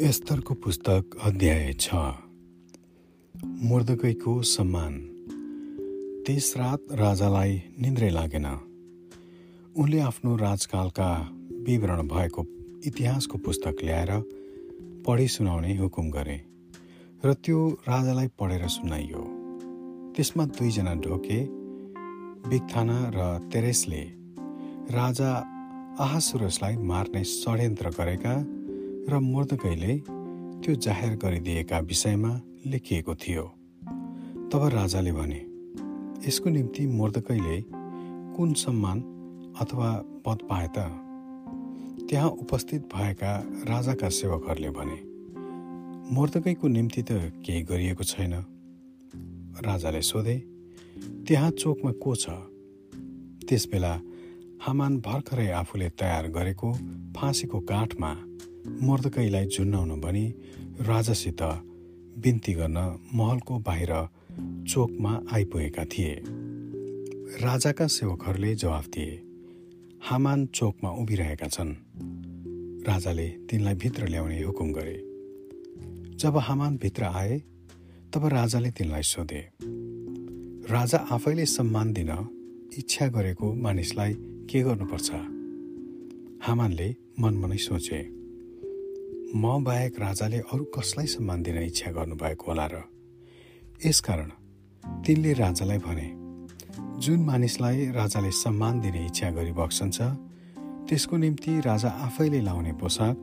एस्तरको पुस्तक अध्याय छ। मुर्दकैको सम्मान। त्यस रात राजालाई निन्द्रै लागेन। उनले आफ्नो राजकालका विवरण भएको इतिहासको पुस्तक ल्याएर पढी सुनाउने हुकुम गरे र त्यो राजालाई पढेर सुनाइयो। त्यसमा दुईजना ढोके बिक्थाना र तेरेसले राजा आहासुरसलाई मार्ने षड्यन्त्र गरेका र मुर्दकैले त्यो जाहेर गरिदिएका विषयमा लेखिएको थियो। तब राजाले भने यसको निम्ति मुर्दकैले कुन सम्मान अथवा पद पाए त? त्यहाँ उपस्थित भएका राजाका सेवकहरूले भने मुर्दकैको निम्ति त केही गरिएको छैन। राजाले सोधे त्यहाँ चोकमा को छ? त्यसबेला हामान भर्खरै आफूले तयार गरेको फाँसीको काठमा मर्दकैलाई झुन्नाउनु भनी राजासित बिन्ती गर्न महलको बाहिर चोकमा आइपुगेका थिए। राजाका सेवकहरूले जवाफ दिए हामान चोकमा उभिरहेका छन् राजाले तिनलाई भित्र ल्याउने हुकुम गरे। जब हामान भित्र आए तब राजाले तिनलाई सोधे। राजा आफैले सम्मान दिन इच्छा गरेको मानिसलाई के गर्नुपर्छ? हामानले मनमनै सोचे। म बाहेक राजाले अरू कसलाई सम्मान दिन इच्छा गर्नुभएको होला र यसकारण तिनले राजालाई भने जुन मानिसलाई राजाले सम्मान दिने इच्छा गरिबक्सन्छ त्यसको निम्ति राजा आफैले लाउने पोसाक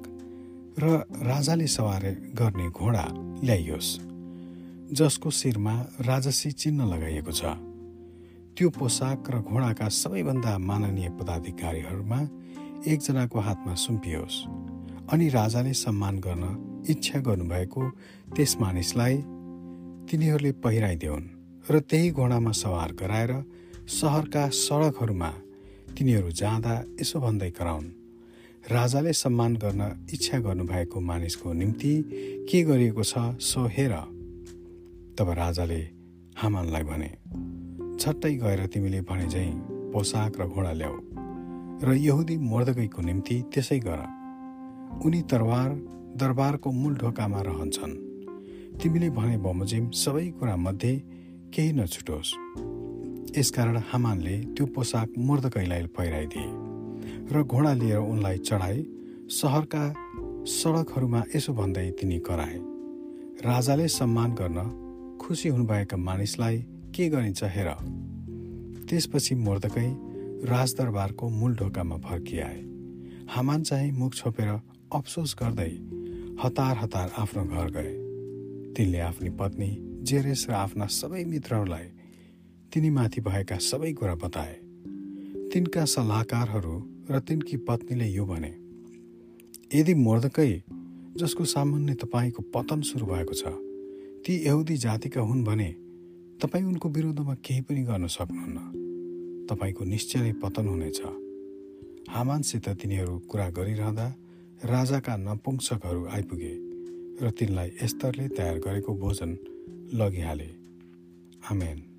र राजाले सवार गर्ने घोडा ल्याइयोस् जसको शिरमा राजसी चिन्ह लगाइएको छ। त्यो पोसाक र घोडाका सबैभन्दा माननीय पदाधिकारीहरूमा एकजनाको हातमा सुम्पियोस्। अनि राजाले सम्मान गर्न इच्छा गर्नुभएको त्यस मानिसलाई तिनीहरूले पहिराइदेऊन् र त्यही घोडामा सवार गराएर सहरका सडकहरूमा तिनीहरू जाँदा यसो भन्दै कराउन्। राजाले सम्मान गर्न इच्छा गर्नुभएको मानिसको निम्ति के गरिएको छ सो हेर। तब राजाले हामानलाई भने छट्टै गएर तिमीले भने झैँ पोसाक र घोडा ल्याऊ र यहुदी मर्दगैको निम्ति त्यसै गर। उनी तरवार दरबारको मूल ढोकामा रहन्छन्। तिमीले भने बमोजिम सबै कुरा मध्ये केही नछुटोस्। यसकारण हामानले त्यो पोसाक मुर्दकैलाई पहिराइदिए र घोडा लिएर उनलाई चढाए। सहरका सडकहरूमा यसो भन्दै तिनी कराए राजाले सम्मान गर्न खुसी हुनुभएका मानिसलाई के गरिन्छ हेर। त्यसपछि मुर्दकै राजदरबारको मूल ढोकामा फर्किआए। हामान चाहिँ मुख छोपेर अफसोस गर्दै हतार हतार आफ्नो घर गए। तिनले आफ्नी पत्नी जेरेस र आफ्ना सबै मित्रहरूलाई तिनीमाथि भएका सबै कुरा बताए। तिनका सल्लाहकारहरू र तिनकी पत्नीले यो भने यदि मर्दकै जसको सामान्य तपाईँको पतन सुरु भएको छ ती यहुदी जातिका हुन् भने तपाईँ उनको विरुद्धमा केही पनि गर्न सक्नुहुन्न। तपाईँको निश्चय नै पतन हुनेछ। हामानसित तिनीहरू कुरा गरिरहँदा राजाका नपुंसकहरू आइपुगे र तिनलाई एस्तरले तयार गरेको भोजन लगिहाले। आमेन।